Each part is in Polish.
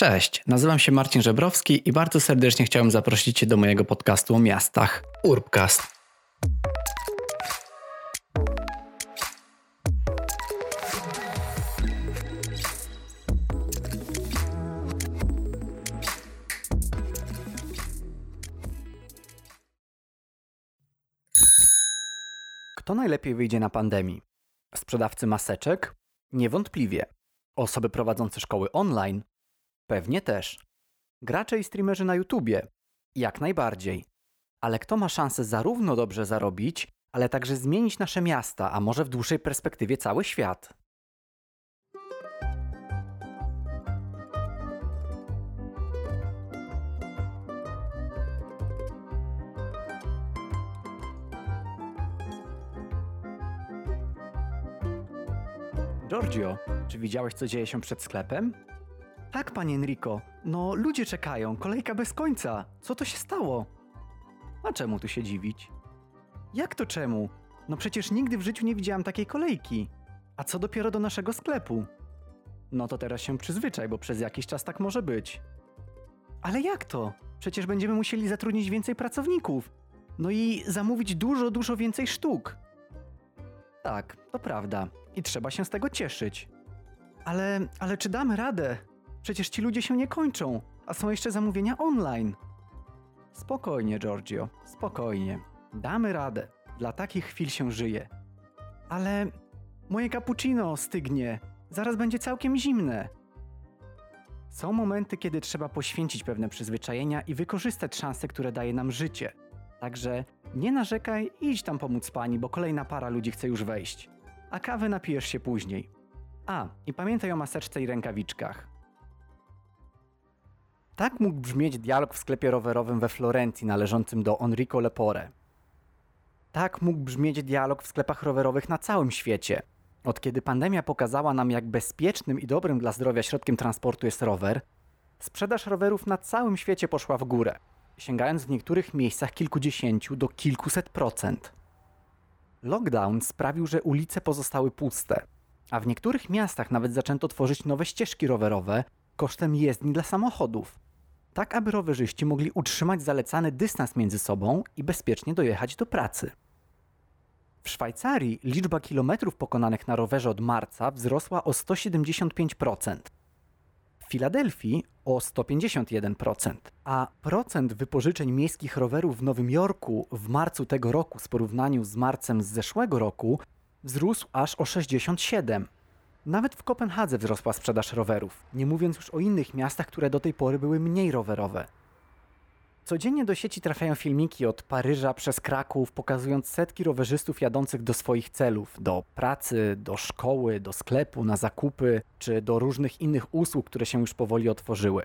Cześć, nazywam się Marcin Żebrowski i bardzo serdecznie chciałem zaprosić Cię do mojego podcastu o miastach Urbcast. Kto najlepiej wyjdzie na pandemii? Sprzedawcy maseczek? Niewątpliwie. Osoby prowadzące szkoły online? Pewnie też. Gracze i streamerzy na YouTubie? Jak najbardziej. Ale kto ma szansę zarówno dobrze zarobić, ale także zmienić nasze miasta, a może w dłuższej perspektywie cały świat? Giorgio, czy widziałeś, co dzieje się przed sklepem? Tak, panie Enrico. No, ludzie czekają, kolejka bez końca. Co to się stało? A czemu tu się dziwić? Jak to czemu? No przecież nigdy w życiu nie widziałam takiej kolejki. A co dopiero do naszego sklepu? No to teraz się przyzwyczaj, bo przez jakiś czas tak może być. Ale jak to? Przecież będziemy musieli zatrudnić więcej pracowników. No i zamówić dużo, dużo więcej sztuk. Tak, to prawda. I trzeba się z tego cieszyć. Ale, ale czy damy radę? Przecież ci ludzie się nie kończą, a są jeszcze zamówienia online. Spokojnie, Giorgio, spokojnie. Damy radę. Dla takich chwil się żyje. Ale moje cappuccino stygnie. Zaraz będzie całkiem zimne. Są momenty, kiedy trzeba poświęcić pewne przyzwyczajenia i wykorzystać szanse, które daje nam życie. Także nie narzekaj i idź tam pomóc pani, bo kolejna para ludzi chce już wejść. A kawy napijesz się później. A, i pamiętaj o maseczce i rękawiczkach. Tak mógł brzmieć dialog w sklepie rowerowym we Florencji należącym do Enrico Lepore. Tak mógł brzmieć dialog w sklepach rowerowych na całym świecie. Od kiedy pandemia pokazała nam, jak bezpiecznym i dobrym dla zdrowia środkiem transportu jest rower, sprzedaż rowerów na całym świecie poszła w górę, sięgając w niektórych miejscach kilkudziesięciu do kilkuset procent. Lockdown sprawił, że ulice pozostały puste, a w niektórych miastach nawet zaczęto tworzyć nowe ścieżki rowerowe kosztem jezdni dla samochodów tak aby rowerzyści mogli utrzymać zalecany dystans między sobą i bezpiecznie dojechać do pracy. W Szwajcarii liczba kilometrów pokonanych na rowerze od marca wzrosła o 175%. W Filadelfii o 151%, a procent wypożyczeń miejskich rowerów w Nowym Jorku w marcu tego roku w porównaniu z marcem z zeszłego roku wzrósł aż o 67%. Nawet w Kopenhadze wzrosła sprzedaż rowerów, nie mówiąc już o innych miastach, które do tej pory były mniej rowerowe. Codziennie do sieci trafiają filmiki od Paryża przez Kraków, pokazując setki rowerzystów jadących do swoich celów do pracy, do szkoły, do sklepu, na zakupy czy do różnych innych usług, które się już powoli otworzyły.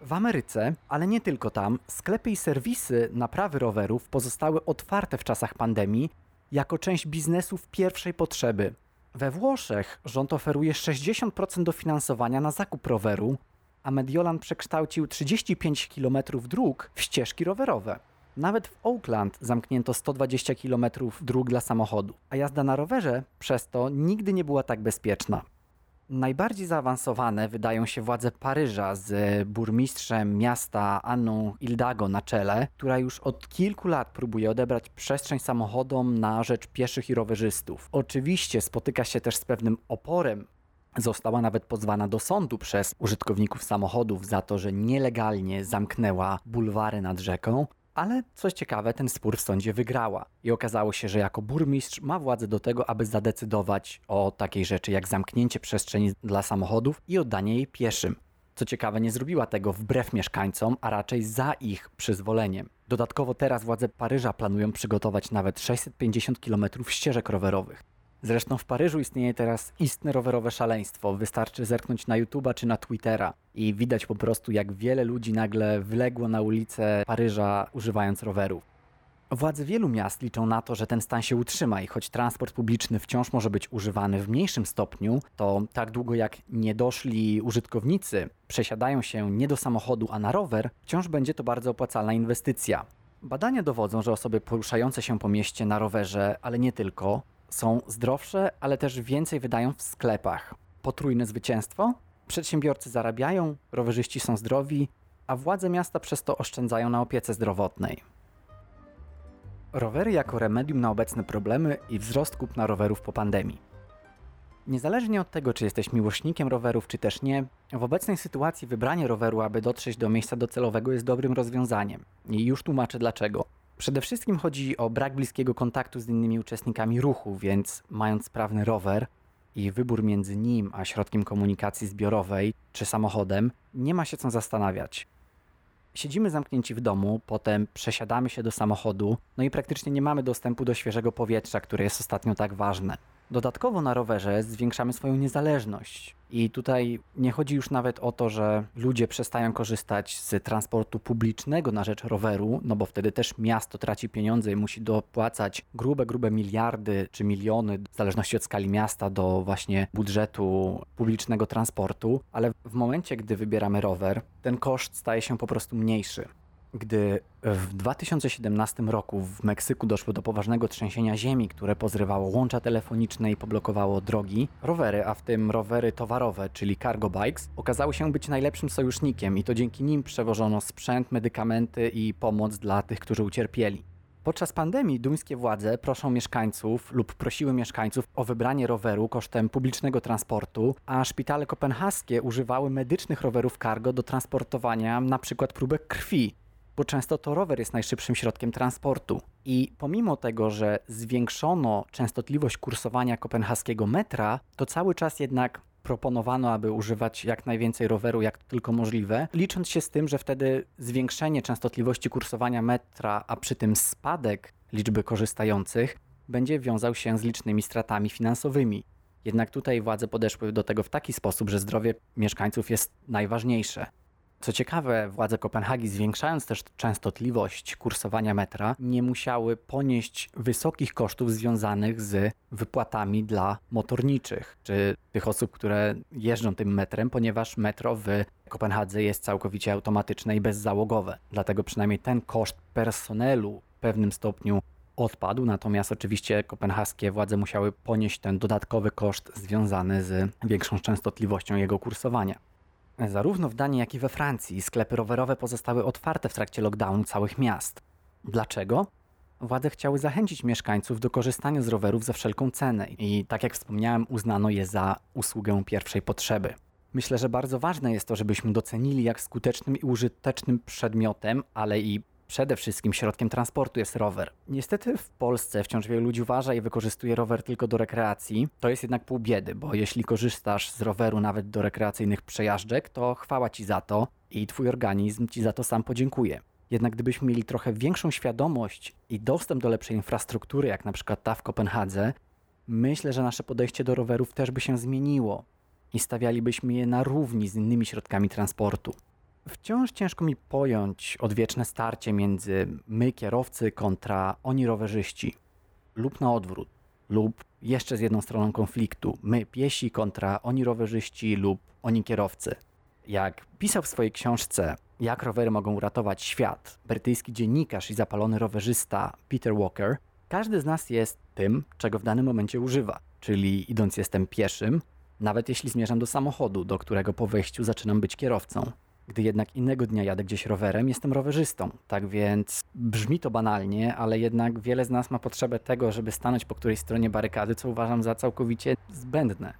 W Ameryce, ale nie tylko tam, sklepy i serwisy naprawy rowerów pozostały otwarte w czasach pandemii jako część biznesów pierwszej potrzeby, we Włoszech rząd oferuje 60% dofinansowania na zakup roweru, a Mediolan przekształcił 35 km dróg w ścieżki rowerowe. Nawet w Oakland zamknięto 120 km dróg dla samochodu, a jazda na rowerze przez to nigdy nie była tak bezpieczna. Najbardziej zaawansowane wydają się władze Paryża z burmistrzem miasta Anną Ildago na czele, która już od kilku lat próbuje odebrać przestrzeń samochodom na rzecz pieszych i rowerzystów. Oczywiście spotyka się też z pewnym oporem Została nawet pozwana do sądu przez użytkowników samochodów za to, że nielegalnie zamknęła bulwary nad rzeką, ale coś ciekawe, ten spór w sądzie wygrała. I okazało się, że jako burmistrz ma władzę do tego, aby zadecydować o takiej rzeczy jak zamknięcie przestrzeni dla samochodów i oddanie jej pieszym. Co ciekawe, nie zrobiła tego wbrew mieszkańcom, a raczej za ich przyzwoleniem. Dodatkowo teraz władze Paryża planują przygotować nawet 650 km ścieżek rowerowych. Zresztą w Paryżu istnieje teraz istne rowerowe szaleństwo. Wystarczy zerknąć na YouTube'a czy na Twittera i widać po prostu, jak wiele ludzi nagle wyległo na ulice Paryża używając rowerów. Władze wielu miast liczą na to, że ten stan się utrzyma i choć transport publiczny wciąż może być używany w mniejszym stopniu, to tak długo jak niedoszli użytkownicy przesiadają się nie do samochodu, a na rower, wciąż będzie to bardzo opłacalna inwestycja. Badania dowodzą, że osoby poruszające się po mieście na rowerze, ale nie tylko, są zdrowsze, ale też więcej wydają w sklepach. Potrójne zwycięstwo? Przedsiębiorcy zarabiają, rowerzyści są zdrowi, a władze miasta przez to oszczędzają na opiece zdrowotnej. Rowery jako remedium na obecne problemy i wzrost kupna rowerów po pandemii. Niezależnie od tego, czy jesteś miłośnikiem rowerów, czy też nie, w obecnej sytuacji wybranie roweru, aby dotrzeć do miejsca docelowego jest dobrym rozwiązaniem. I już tłumaczę dlaczego. Przede wszystkim chodzi o brak bliskiego kontaktu z innymi uczestnikami ruchu, więc mając sprawny rower i wybór między nim a środkiem komunikacji zbiorowej czy samochodem, nie ma się co zastanawiać. Siedzimy zamknięci w domu, potem przesiadamy się do samochodu, no i praktycznie nie mamy dostępu do świeżego powietrza, które jest ostatnio tak ważne. Dodatkowo na rowerze zwiększamy swoją niezależność. I tutaj nie chodzi już nawet o to, że ludzie przestają korzystać z transportu publicznego na rzecz roweru, no bo wtedy też miasto traci pieniądze i musi dopłacać grube, grube miliardy czy miliony, w zależności od skali miasta, do właśnie budżetu publicznego transportu, ale w momencie, gdy wybieramy rower, ten koszt staje się po prostu mniejszy. Gdy w 2017 roku w Meksyku doszło do poważnego trzęsienia ziemi, które pozrywało łącza telefoniczne i poblokowało drogi, rowery, a w tym rowery towarowe, czyli cargo bikes, okazały się być najlepszym sojusznikiem i to dzięki nim przewożono sprzęt, medykamenty i pomoc dla tych, którzy ucierpieli. Podczas pandemii duńskie władze proszą mieszkańców lub prosiły mieszkańców o wybranie roweru kosztem publicznego transportu, a szpitale kopenhaskie używały medycznych rowerów cargo do transportowania np. próbek krwi, bo często to rower jest najszybszym środkiem transportu. I pomimo tego, że zwiększono częstotliwość kursowania kopenhaskiego metra, to cały czas jednak proponowano, aby używać jak najwięcej roweru, jak tylko możliwe, licząc się z tym, że wtedy zwiększenie częstotliwości kursowania metra, a przy tym spadek liczby korzystających, będzie wiązał się z licznymi stratami finansowymi. Jednak tutaj władze podeszły do tego w taki sposób, że zdrowie mieszkańców jest najważniejsze. Co ciekawe, władze Kopenhagi, zwiększając też częstotliwość kursowania metra, nie musiały ponieść wysokich kosztów związanych z wypłatami dla motorniczych, czy tych osób, które jeżdżą tym metrem, ponieważ metro w Kopenhadze jest całkowicie automatyczne i bezzałogowe. Dlatego przynajmniej ten koszt personelu w pewnym stopniu odpadł, natomiast oczywiście kopenhaskie władze musiały ponieść ten dodatkowy koszt związany z większą częstotliwością jego kursowania. Zarówno w Danii, jak i we Francji sklepy rowerowe pozostały otwarte w trakcie lockdownu całych miast. Dlaczego? Władze chciały zachęcić mieszkańców do korzystania z rowerów za wszelką cenę i, tak jak wspomniałem, uznano je za usługę pierwszej potrzeby. Myślę, że bardzo ważne jest to, żebyśmy docenili, jak skutecznym i użytecznym przedmiotem, ale i przede wszystkim środkiem transportu jest rower. Niestety w Polsce wciąż wielu ludzi uważa i wykorzystuje rower tylko do rekreacji. To jest jednak pół biedy, bo jeśli korzystasz z roweru nawet do rekreacyjnych przejażdżek, to chwała ci za to i twój organizm ci za to sam podziękuje. Jednak gdybyśmy mieli trochę większą świadomość i dostęp do lepszej infrastruktury, jak na przykład ta w Kopenhadze, myślę, że nasze podejście do rowerów też by się zmieniło i stawialibyśmy je na równi z innymi środkami transportu. Wciąż ciężko mi pojąć odwieczne starcie między my kierowcy kontra oni rowerzyści, lub na odwrót, lub jeszcze z jedną stroną konfliktu, my piesi kontra oni rowerzyści lub oni kierowcy. Jak pisał w swojej książce Jak rowery mogą uratować świat, brytyjski dziennikarz i zapalony rowerzysta Peter Walker, każdy z nas jest tym, czego w danym momencie używa. Czyli idąc jestem pieszym, nawet jeśli zmierzam do samochodu, do którego po wejściu zaczynam być kierowcą. Gdy jednak innego dnia jadę gdzieś rowerem, jestem rowerzystą. Tak więc brzmi to banalnie, ale jednak wiele z nas ma potrzebę tego, żeby stanąć po którejś stronie barykady, co uważam za całkowicie zbędne.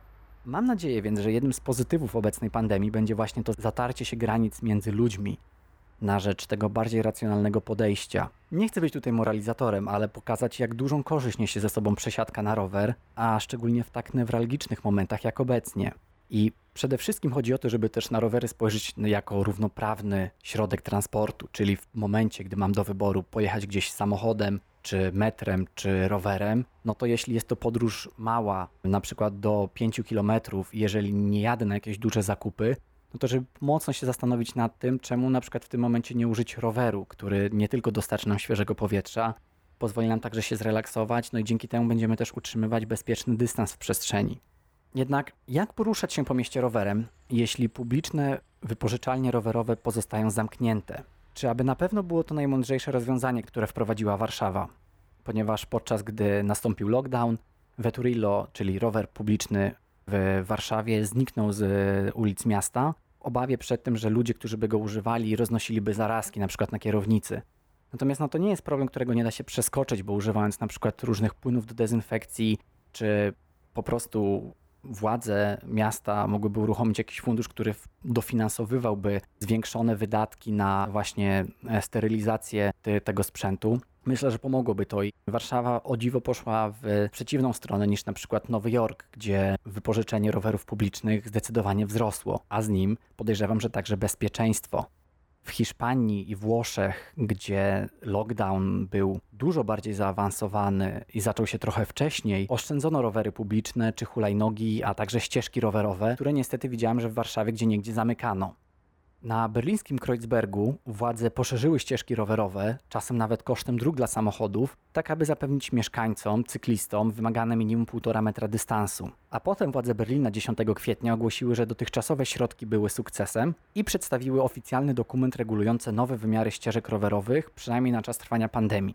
Mam nadzieję więc, że jednym z pozytywów obecnej pandemii będzie właśnie to zatarcie się granic między ludźmi na rzecz tego bardziej racjonalnego podejścia. Nie chcę być tutaj moralizatorem, ale pokazać, jak dużą korzyść niesie ze sobą przesiadka na rower, a szczególnie w tak newralgicznych momentach jak obecnie. I przede wszystkim chodzi o to, żeby też na rowery spojrzeć jako równoprawny środek transportu, czyli w momencie, gdy mam do wyboru pojechać gdzieś samochodem, czy metrem, czy rowerem, no to jeśli jest to podróż mała, na przykład do 5 kilometrów, jeżeli nie jadę na jakieś duże zakupy, no to żeby mocno się zastanowić nad tym, czemu na przykład w tym momencie nie użyć roweru, który nie tylko dostarczy nam świeżego powietrza, pozwoli nam także się zrelaksować, no i dzięki temu będziemy też utrzymywać bezpieczny dystans w przestrzeni. Jednak jak poruszać się po mieście rowerem, jeśli publiczne wypożyczalnie rowerowe pozostają zamknięte? Czy aby na pewno było to najmądrzejsze rozwiązanie, które wprowadziła Warszawa? Ponieważ podczas gdy nastąpił lockdown, Veturillo, czyli rower publiczny w Warszawie zniknął z ulic miasta, obawie przed tym, że ludzie, którzy by go używali, roznosiliby zarazki, na przykład na kierownicy. Natomiast no, to nie jest problem, którego nie da się przeskoczyć, bo używając na przykład różnych płynów do dezynfekcji, czy po prostu władze miasta mogłyby uruchomić jakiś fundusz, który dofinansowywałby zwiększone wydatki na właśnie e, sterylizację tego sprzętu. Myślę, że pomogłoby to i Warszawa o dziwo poszła w przeciwną stronę niż na przykład Nowy Jork, gdzie wypożyczenie rowerów publicznych zdecydowanie wzrosło, a z nim podejrzewam, że także bezpieczeństwo w Hiszpanii i Włoszech, gdzie lockdown był dużo bardziej zaawansowany i zaczął się trochę wcześniej, oszczędzono rowery publiczne czy hulajnogi, a także ścieżki rowerowe, które niestety widziałem, że w Warszawie gdzie niegdzie zamykano. Na berlińskim Kreuzbergu władze poszerzyły ścieżki rowerowe, czasem nawet kosztem dróg dla samochodów, tak aby zapewnić mieszkańcom, cyklistom wymagane minimum 1,5 metra dystansu. A potem władze Berlina 10 kwietnia ogłosiły, że dotychczasowe środki były sukcesem i przedstawiły oficjalny dokument regulujący nowe wymiary ścieżek rowerowych, przynajmniej na czas trwania pandemii.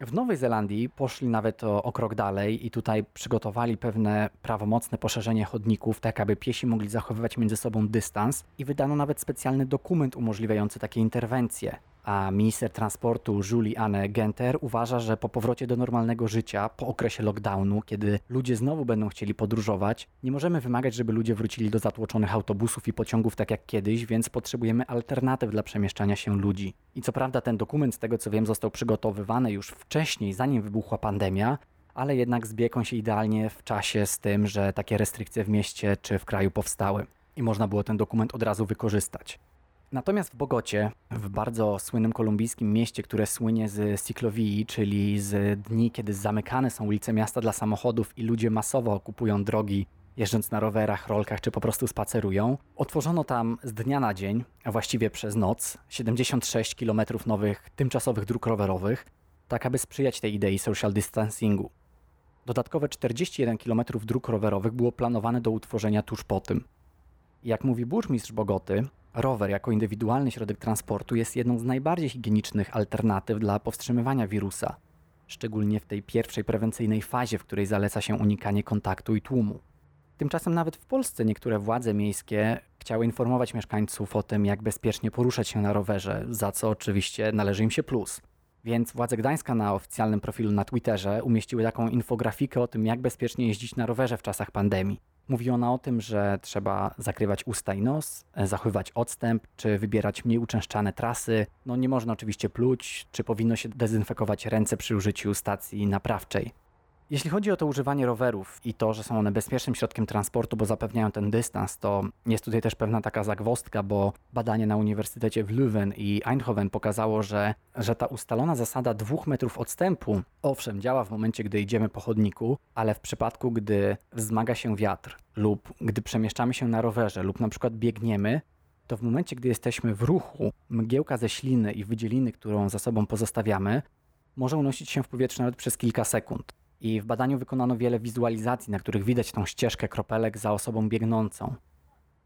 W Nowej Zelandii poszli nawet o, o, krok dalej i tutaj przygotowali pewne prawomocne poszerzenie chodników, tak aby piesi mogli zachowywać między sobą dystans i wydano nawet specjalny dokument umożliwiający takie interwencje a minister transportu Julie Anne Genter uważa, że po powrocie do normalnego życia, po okresie lockdownu, kiedy ludzie znowu będą chcieli podróżować, nie możemy wymagać, żeby ludzie wrócili do zatłoczonych autobusów i pociągów tak jak kiedyś, więc potrzebujemy alternatyw dla przemieszczania się ludzi. I co prawda ten dokument, z tego co wiem, został przygotowywany już wcześniej, zanim wybuchła pandemia, ale jednak zbiegł się idealnie w czasie z tym, że takie restrykcje w mieście czy w kraju powstały i można było ten dokument od razu wykorzystać. Natomiast w Bogocie, w bardzo słynnym kolumbijskim mieście, które słynie z cyklovii, czyli z dni, kiedy zamykane są ulice miasta dla samochodów i ludzie masowo okupują drogi, jeżdżąc na rowerach, rolkach czy po prostu spacerują, otworzono tam z dnia na dzień, a właściwie przez noc, 76 km nowych tymczasowych dróg rowerowych, tak aby sprzyjać tej idei social distancingu. Dodatkowe 41 km dróg rowerowych było planowane do utworzenia tuż po tym. Jak mówi burmistrz Bogoty, rower jako indywidualny środek transportu jest jedną z najbardziej higienicznych alternatyw dla powstrzymywania wirusa, szczególnie w tej pierwszej prewencyjnej fazie, w której zaleca się unikanie kontaktu i tłumu. Tymczasem nawet w Polsce niektóre władze miejskie chciały informować mieszkańców o tym, jak bezpiecznie poruszać się na rowerze, za co oczywiście należy im się plus. Więc władze Gdańska na oficjalnym profilu na Twitterze umieściły taką infografikę o tym, jak bezpiecznie jeździć na rowerze w czasach pandemii. Mówi ona o tym, że trzeba zakrywać usta i nos, zachowywać odstęp, czy wybierać mniej uczęszczane trasy. No nie można oczywiście pluć, czy powinno się dezynfekować ręce przy użyciu stacji naprawczej. Jeśli chodzi o to używanie rowerów i to, że są one bezpiecznym środkiem transportu, bo zapewniają ten dystans, to jest tutaj też pewna taka zagwostka, bo badanie na Uniwersytecie w Leuven i Eindhoven pokazało, że, że ta ustalona zasada dwóch metrów odstępu, owszem, działa w momencie, gdy idziemy po chodniku, ale w przypadku, gdy wzmaga się wiatr lub gdy przemieszczamy się na rowerze lub na przykład biegniemy, to w momencie, gdy jesteśmy w ruchu, mgiełka ze śliny i wydzieliny, którą za sobą pozostawiamy, może unosić się w powietrzu nawet przez kilka sekund. I w badaniu wykonano wiele wizualizacji, na których widać tą ścieżkę kropelek za osobą biegnącą.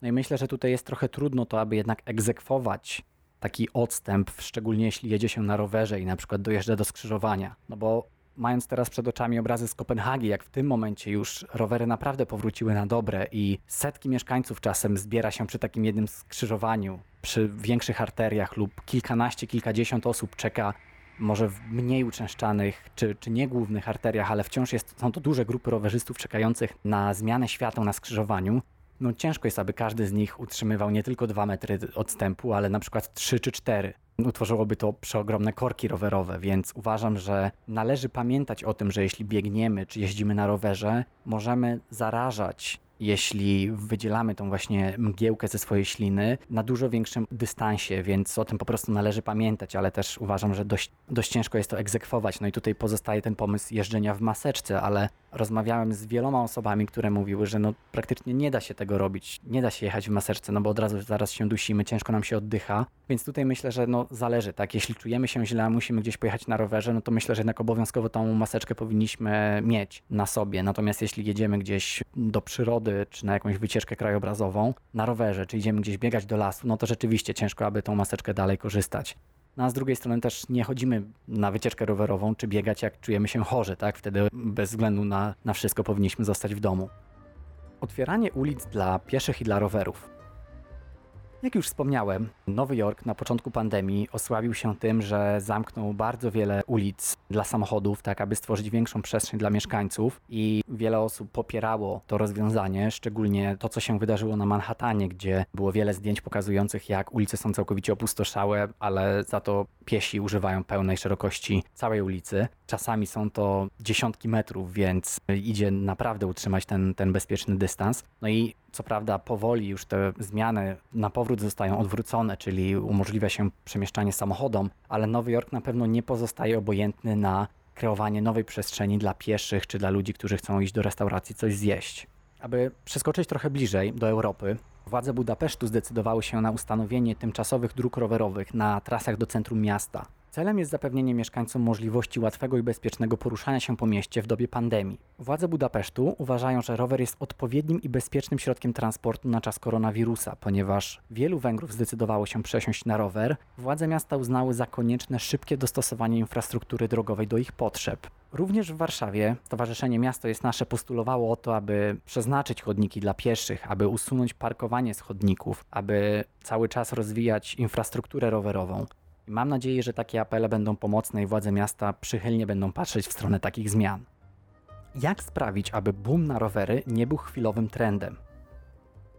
No i myślę, że tutaj jest trochę trudno to, aby jednak egzekwować taki odstęp, szczególnie jeśli jedzie się na rowerze i na przykład dojeżdża do skrzyżowania. No bo mając teraz przed oczami obrazy z Kopenhagi, jak w tym momencie już rowery naprawdę powróciły na dobre i setki mieszkańców czasem zbiera się przy takim jednym skrzyżowaniu, przy większych arteriach lub kilkanaście, kilkadziesiąt osób czeka może w mniej uczęszczanych czy, czy niegłównych arteriach, ale wciąż jest, są to duże grupy rowerzystów czekających na zmianę światła na skrzyżowaniu, no ciężko jest, aby każdy z nich utrzymywał nie tylko dwa metry odstępu, ale na przykład trzy czy cztery. Utworzyłoby to przeogromne korki rowerowe, więc uważam, że należy pamiętać o tym, że jeśli biegniemy czy jeździmy na rowerze, możemy zarażać jeśli wydzielamy tą właśnie mgiełkę ze swojej śliny na dużo większym dystansie, więc o tym po prostu należy pamiętać, ale też uważam, że dość, dość ciężko jest to egzekwować. No i tutaj pozostaje ten pomysł jeżdżenia w maseczce, ale rozmawiałem z wieloma osobami, które mówiły, że no praktycznie nie da się tego robić, nie da się jechać w maseczce, no bo od razu zaraz się dusimy, ciężko nam się oddycha, więc tutaj myślę, że no zależy, tak, jeśli czujemy się źle, musimy gdzieś pojechać na rowerze, no to myślę, że jednak obowiązkowo tą maseczkę powinniśmy mieć na sobie, natomiast jeśli jedziemy gdzieś do przyrody, czy na jakąś wycieczkę krajobrazową, na rowerze, czy idziemy gdzieś biegać do lasu, no to rzeczywiście ciężko, aby tą maseczkę dalej korzystać. No a z drugiej strony też nie chodzimy na wycieczkę rowerową czy biegać, jak czujemy się chorzy, tak? Wtedy bez względu na, na wszystko powinniśmy zostać w domu. Otwieranie ulic dla pieszych i dla rowerów. Jak już wspomniałem, Nowy Jork na początku pandemii osławił się tym, że zamknął bardzo wiele ulic dla samochodów, tak aby stworzyć większą przestrzeń dla mieszkańców i wiele osób popierało to rozwiązanie, szczególnie to, co się wydarzyło na Manhattanie, gdzie było wiele zdjęć pokazujących, jak ulice są całkowicie opustoszałe, ale za to piesi używają pełnej szerokości całej ulicy. Czasami są to dziesiątki metrów, więc idzie naprawdę utrzymać ten, ten bezpieczny dystans. No i co prawda powoli już te zmiany na powrót zostają odwrócone, czyli umożliwia się przemieszczanie samochodom, ale Nowy Jork na pewno nie pozostaje obojętny na kreowanie nowej przestrzeni dla pieszych czy dla ludzi, którzy chcą iść do restauracji coś zjeść. Aby przeskoczyć trochę bliżej do Europy, władze Budapesztu zdecydowały się na ustanowienie tymczasowych dróg rowerowych na trasach do centrum miasta. Celem jest zapewnienie mieszkańcom możliwości łatwego i bezpiecznego poruszania się po mieście w dobie pandemii. Władze Budapesztu uważają, że rower jest odpowiednim i bezpiecznym środkiem transportu na czas koronawirusa, ponieważ wielu Węgrów zdecydowało się przesiąść na rower. Władze miasta uznały za konieczne szybkie dostosowanie infrastruktury drogowej do ich potrzeb. Również w Warszawie Stowarzyszenie Miasto jest Nasze postulowało o to, aby przeznaczyć chodniki dla pieszych, aby usunąć parkowanie z chodników, aby cały czas rozwijać infrastrukturę rowerową. Mam nadzieję, że takie apele będą pomocne i władze miasta przychylnie będą patrzeć w stronę takich zmian. Jak sprawić, aby boom na rowery nie był chwilowym trendem?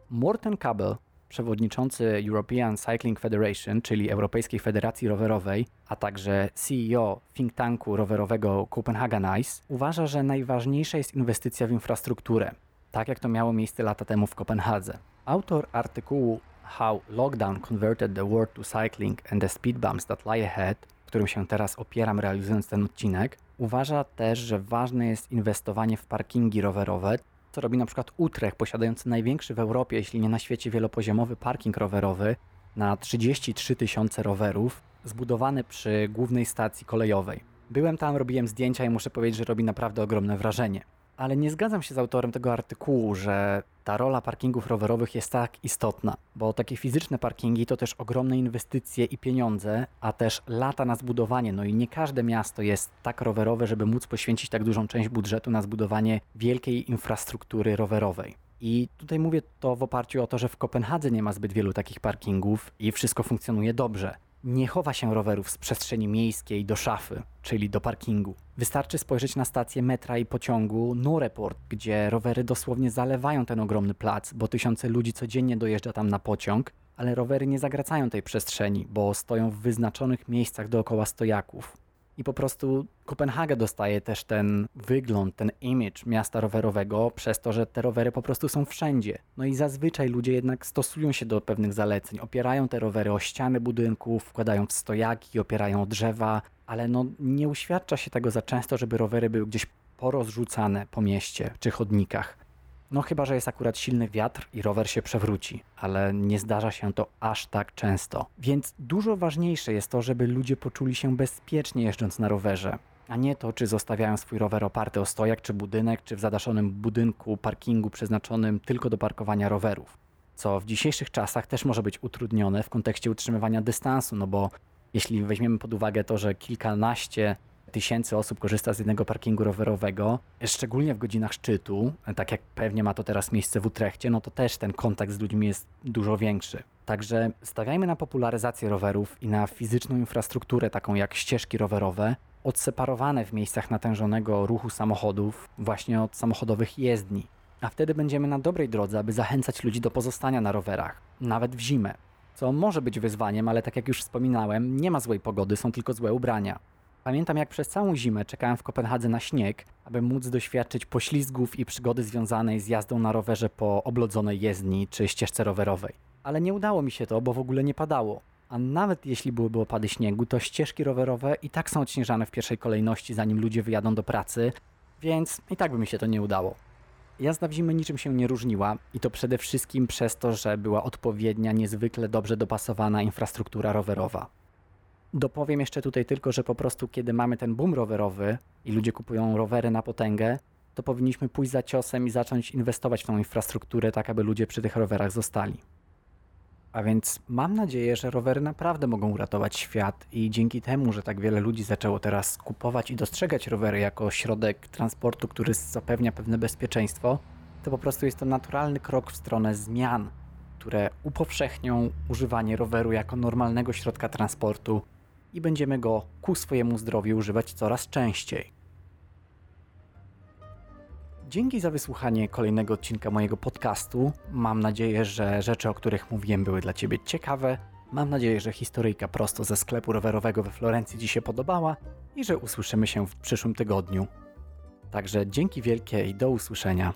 Morten Kabel, przewodniczący European Cycling Federation, czyli Europejskiej Federacji Rowerowej, a także CEO think tanku rowerowego Copenhagen Ice, uważa, że najważniejsza jest inwestycja w infrastrukturę, tak jak to miało miejsce lata temu w Kopenhadze. Autor artykułu How Lockdown Converted the World to Cycling and the Speed Bumps That Lie Ahead, którym się teraz opieram realizując ten odcinek, uważa też, że ważne jest inwestowanie w parkingi rowerowe, co robi na przykład Utrecht, posiadający największy w Europie, jeśli nie na świecie, wielopoziomowy parking rowerowy na 33 tysiące rowerów, zbudowany przy głównej stacji kolejowej. Byłem tam, robiłem zdjęcia i muszę powiedzieć, że robi naprawdę ogromne wrażenie ale nie zgadzam się z autorem tego artykułu, że ta rola parkingów rowerowych jest tak istotna, bo takie fizyczne parkingi to też ogromne inwestycje i pieniądze, a też lata na zbudowanie. No i nie każde miasto jest tak rowerowe, żeby móc poświęcić tak dużą część budżetu na zbudowanie wielkiej infrastruktury rowerowej. I tutaj mówię to w oparciu o to, że w Kopenhadze nie ma zbyt wielu takich parkingów i wszystko funkcjonuje dobrze nie chowa się rowerów z przestrzeni miejskiej do szafy, czyli do parkingu. Wystarczy spojrzeć na stację metra i pociągu Noreport, gdzie rowery dosłownie zalewają ten ogromny plac, bo tysiące ludzi codziennie dojeżdża tam na pociąg, ale rowery nie zagracają tej przestrzeni, bo stoją w wyznaczonych miejscach dookoła stojaków. I po prostu Kopenhaga dostaje też ten wygląd, ten image miasta rowerowego przez to, że te rowery po prostu są wszędzie. No i zazwyczaj ludzie jednak stosują się do pewnych zaleceń, opierają te rowery o ściany budynków, wkładają w stojaki, opierają o drzewa, ale no nie uświadcza się tego za często, żeby rowery były gdzieś porozrzucane po mieście czy chodnikach. No chyba, że jest akurat silny wiatr i rower się przewróci, ale nie zdarza się to aż tak często. Więc dużo ważniejsze jest to, żeby ludzie poczuli się bezpiecznie jeżdżąc na rowerze, a nie to, czy zostawiają swój rower oparty o stojak czy budynek, czy w zadaszonym budynku, parkingu przeznaczonym tylko do parkowania rowerów. Co w dzisiejszych czasach też może być utrudnione w kontekście utrzymywania dystansu, no bo jeśli weźmiemy pod uwagę to, że kilkanaście tysięcy osób korzysta z jednego parkingu rowerowego, szczególnie w godzinach szczytu, tak jak pewnie ma to teraz miejsce w Utrechcie, no to też ten kontakt z ludźmi jest dużo większy. Także stawiajmy na popularyzację rowerów i na fizyczną infrastrukturę, taką jak ścieżki rowerowe, odseparowane w miejscach natężonego ruchu samochodów, właśnie od samochodowych jezdni. A wtedy będziemy na dobrej drodze, aby zachęcać ludzi do pozostania na rowerach, nawet w zimę. Co może być wyzwaniem, ale tak jak już wspominałem, nie ma złej pogody, są tylko złe ubrania. Pamiętam, jak przez całą zimę czekałem w Kopenhadze na śnieg, aby móc doświadczyć poślizgów i przygody związanej z jazdą na rowerze po oblodzonej jezdni czy ścieżce rowerowej. Ale nie udało mi się to, bo w ogóle nie padało. A nawet jeśli byłyby opady śniegu, to ścieżki rowerowe i tak są odśnieżane w pierwszej kolejności, zanim ludzie wyjadą do pracy, więc i tak by mi się to nie udało. Jazda w zimę niczym się nie różniła i to przede wszystkim przez to, że była odpowiednia, niezwykle dobrze dopasowana infrastruktura rowerowa. Dopowiem jeszcze tutaj tylko, że po prostu kiedy mamy ten boom rowerowy i ludzie kupują rowery na potęgę, to powinniśmy pójść za ciosem i zacząć inwestować w tą infrastrukturę, tak aby ludzie przy tych rowerach zostali. A więc mam nadzieję, że rowery naprawdę mogą uratować świat i dzięki temu, że tak wiele ludzi zaczęło teraz kupować i dostrzegać rowery jako środek transportu, który zapewnia pewne bezpieczeństwo, to po prostu jest to naturalny krok w stronę zmian, które upowszechnią używanie roweru jako normalnego środka transportu i będziemy go ku swojemu zdrowiu używać coraz częściej. Dzięki za wysłuchanie kolejnego odcinka mojego podcastu. Mam nadzieję, że rzeczy, o których mówiłem, były dla Ciebie ciekawe. Mam nadzieję, że historyjka prosto ze sklepu rowerowego we Florencji Ci się podobała i że usłyszymy się w przyszłym tygodniu. Także dzięki wielkie i do usłyszenia.